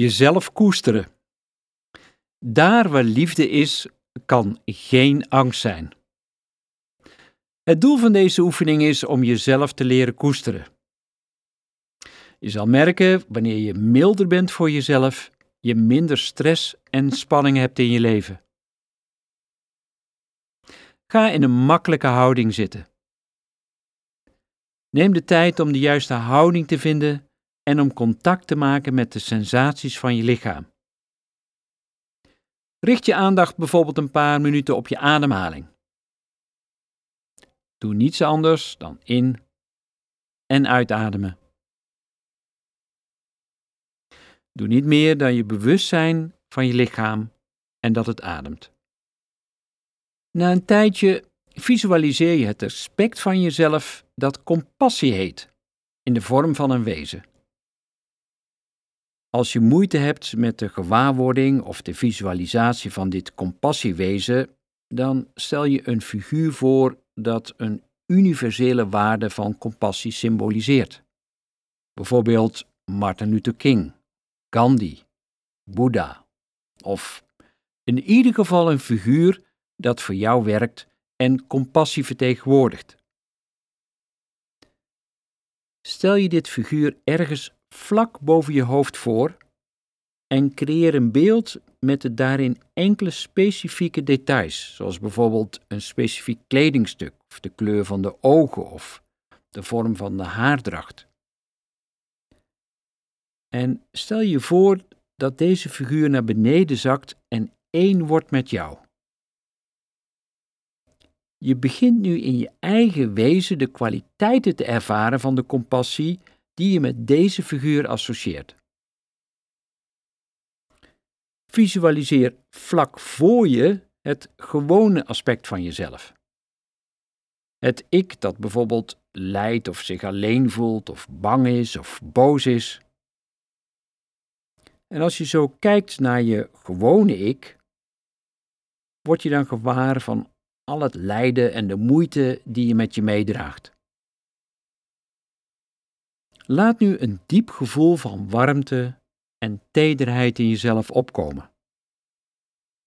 Jezelf koesteren. Daar waar liefde is, kan geen angst zijn. Het doel van deze oefening is om jezelf te leren koesteren. Je zal merken, wanneer je milder bent voor jezelf, je minder stress en spanning hebt in je leven. Ga in een makkelijke houding zitten. Neem de tijd om de juiste houding te vinden en om contact te maken met de sensaties van je lichaam. Richt je aandacht bijvoorbeeld een paar minuten op je ademhaling. Doe niets anders dan in- en uitademen. Doe niet meer dan je bewustzijn van je lichaam en dat het ademt. Na een tijdje visualiseer je het aspect van jezelf dat compassie heet, in de vorm van een wezen. Als je moeite hebt met de gewaarwording of de visualisatie van dit compassiewezen, dan stel je een figuur voor dat een universele waarde van compassie symboliseert. Bijvoorbeeld Martin Luther King, Gandhi, Boeddha of in ieder geval een figuur dat voor jou werkt en compassie vertegenwoordigt. Stel je dit figuur ergens vlak boven je hoofd voor en creëer een beeld met de daarin enkele specifieke details, zoals bijvoorbeeld een specifiek kledingstuk, of de kleur van de ogen of de vorm van de haardracht. En stel je voor dat deze figuur naar beneden zakt en één wordt met jou. Je begint nu in je eigen wezen de kwaliteiten te ervaren van de compassie die je met deze figuur associeert. Visualiseer vlak voor je het gewone aspect van jezelf. Het ik dat bijvoorbeeld lijdt of zich alleen voelt of bang is of boos is. En als je zo kijkt naar je gewone ik, word je dan gewaar van al het lijden en de moeite die je met je meedraagt. Laat nu een diep gevoel van warmte en tederheid in jezelf opkomen.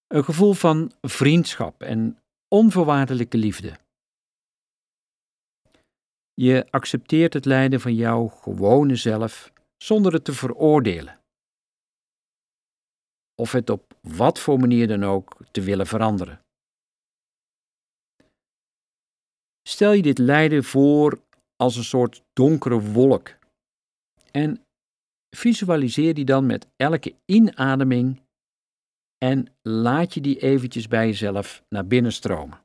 Een gevoel van vriendschap en onvoorwaardelijke liefde. Je accepteert het lijden van jouw gewone zelf zonder het te veroordelen. Of het op wat voor manier dan ook te willen veranderen. Stel je dit lijden voor als een soort donkere wolk en visualiseer die dan met elke inademing en laat je die eventjes bij jezelf naar binnen stromen.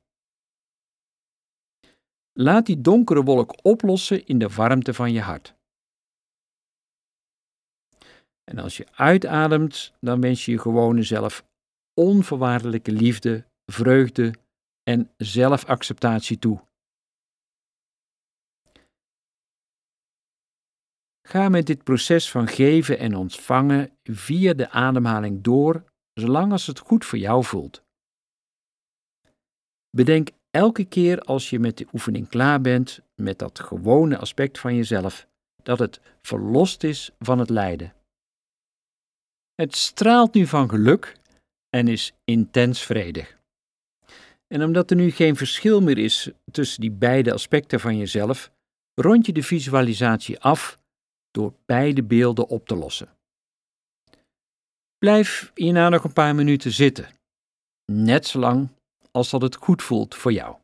Laat die donkere wolk oplossen in de warmte van je hart. En als je uitademt, dan wens je je gewone zelf onvoorwaardelijke liefde, vreugde en zelfacceptatie toe. Ga met dit proces van geven en ontvangen via de ademhaling door, zolang als het goed voor jou voelt. Bedenk elke keer als je met de oefening klaar bent, met dat gewone aspect van jezelf, dat het verlost is van het lijden. Het straalt nu van geluk en is intens vredig. En omdat er nu geen verschil meer is tussen die beide aspecten van jezelf, rond je de visualisatie af door beide beelden op te lossen. Blijf hierna nog een paar minuten zitten, net zolang als dat het goed voelt voor jou.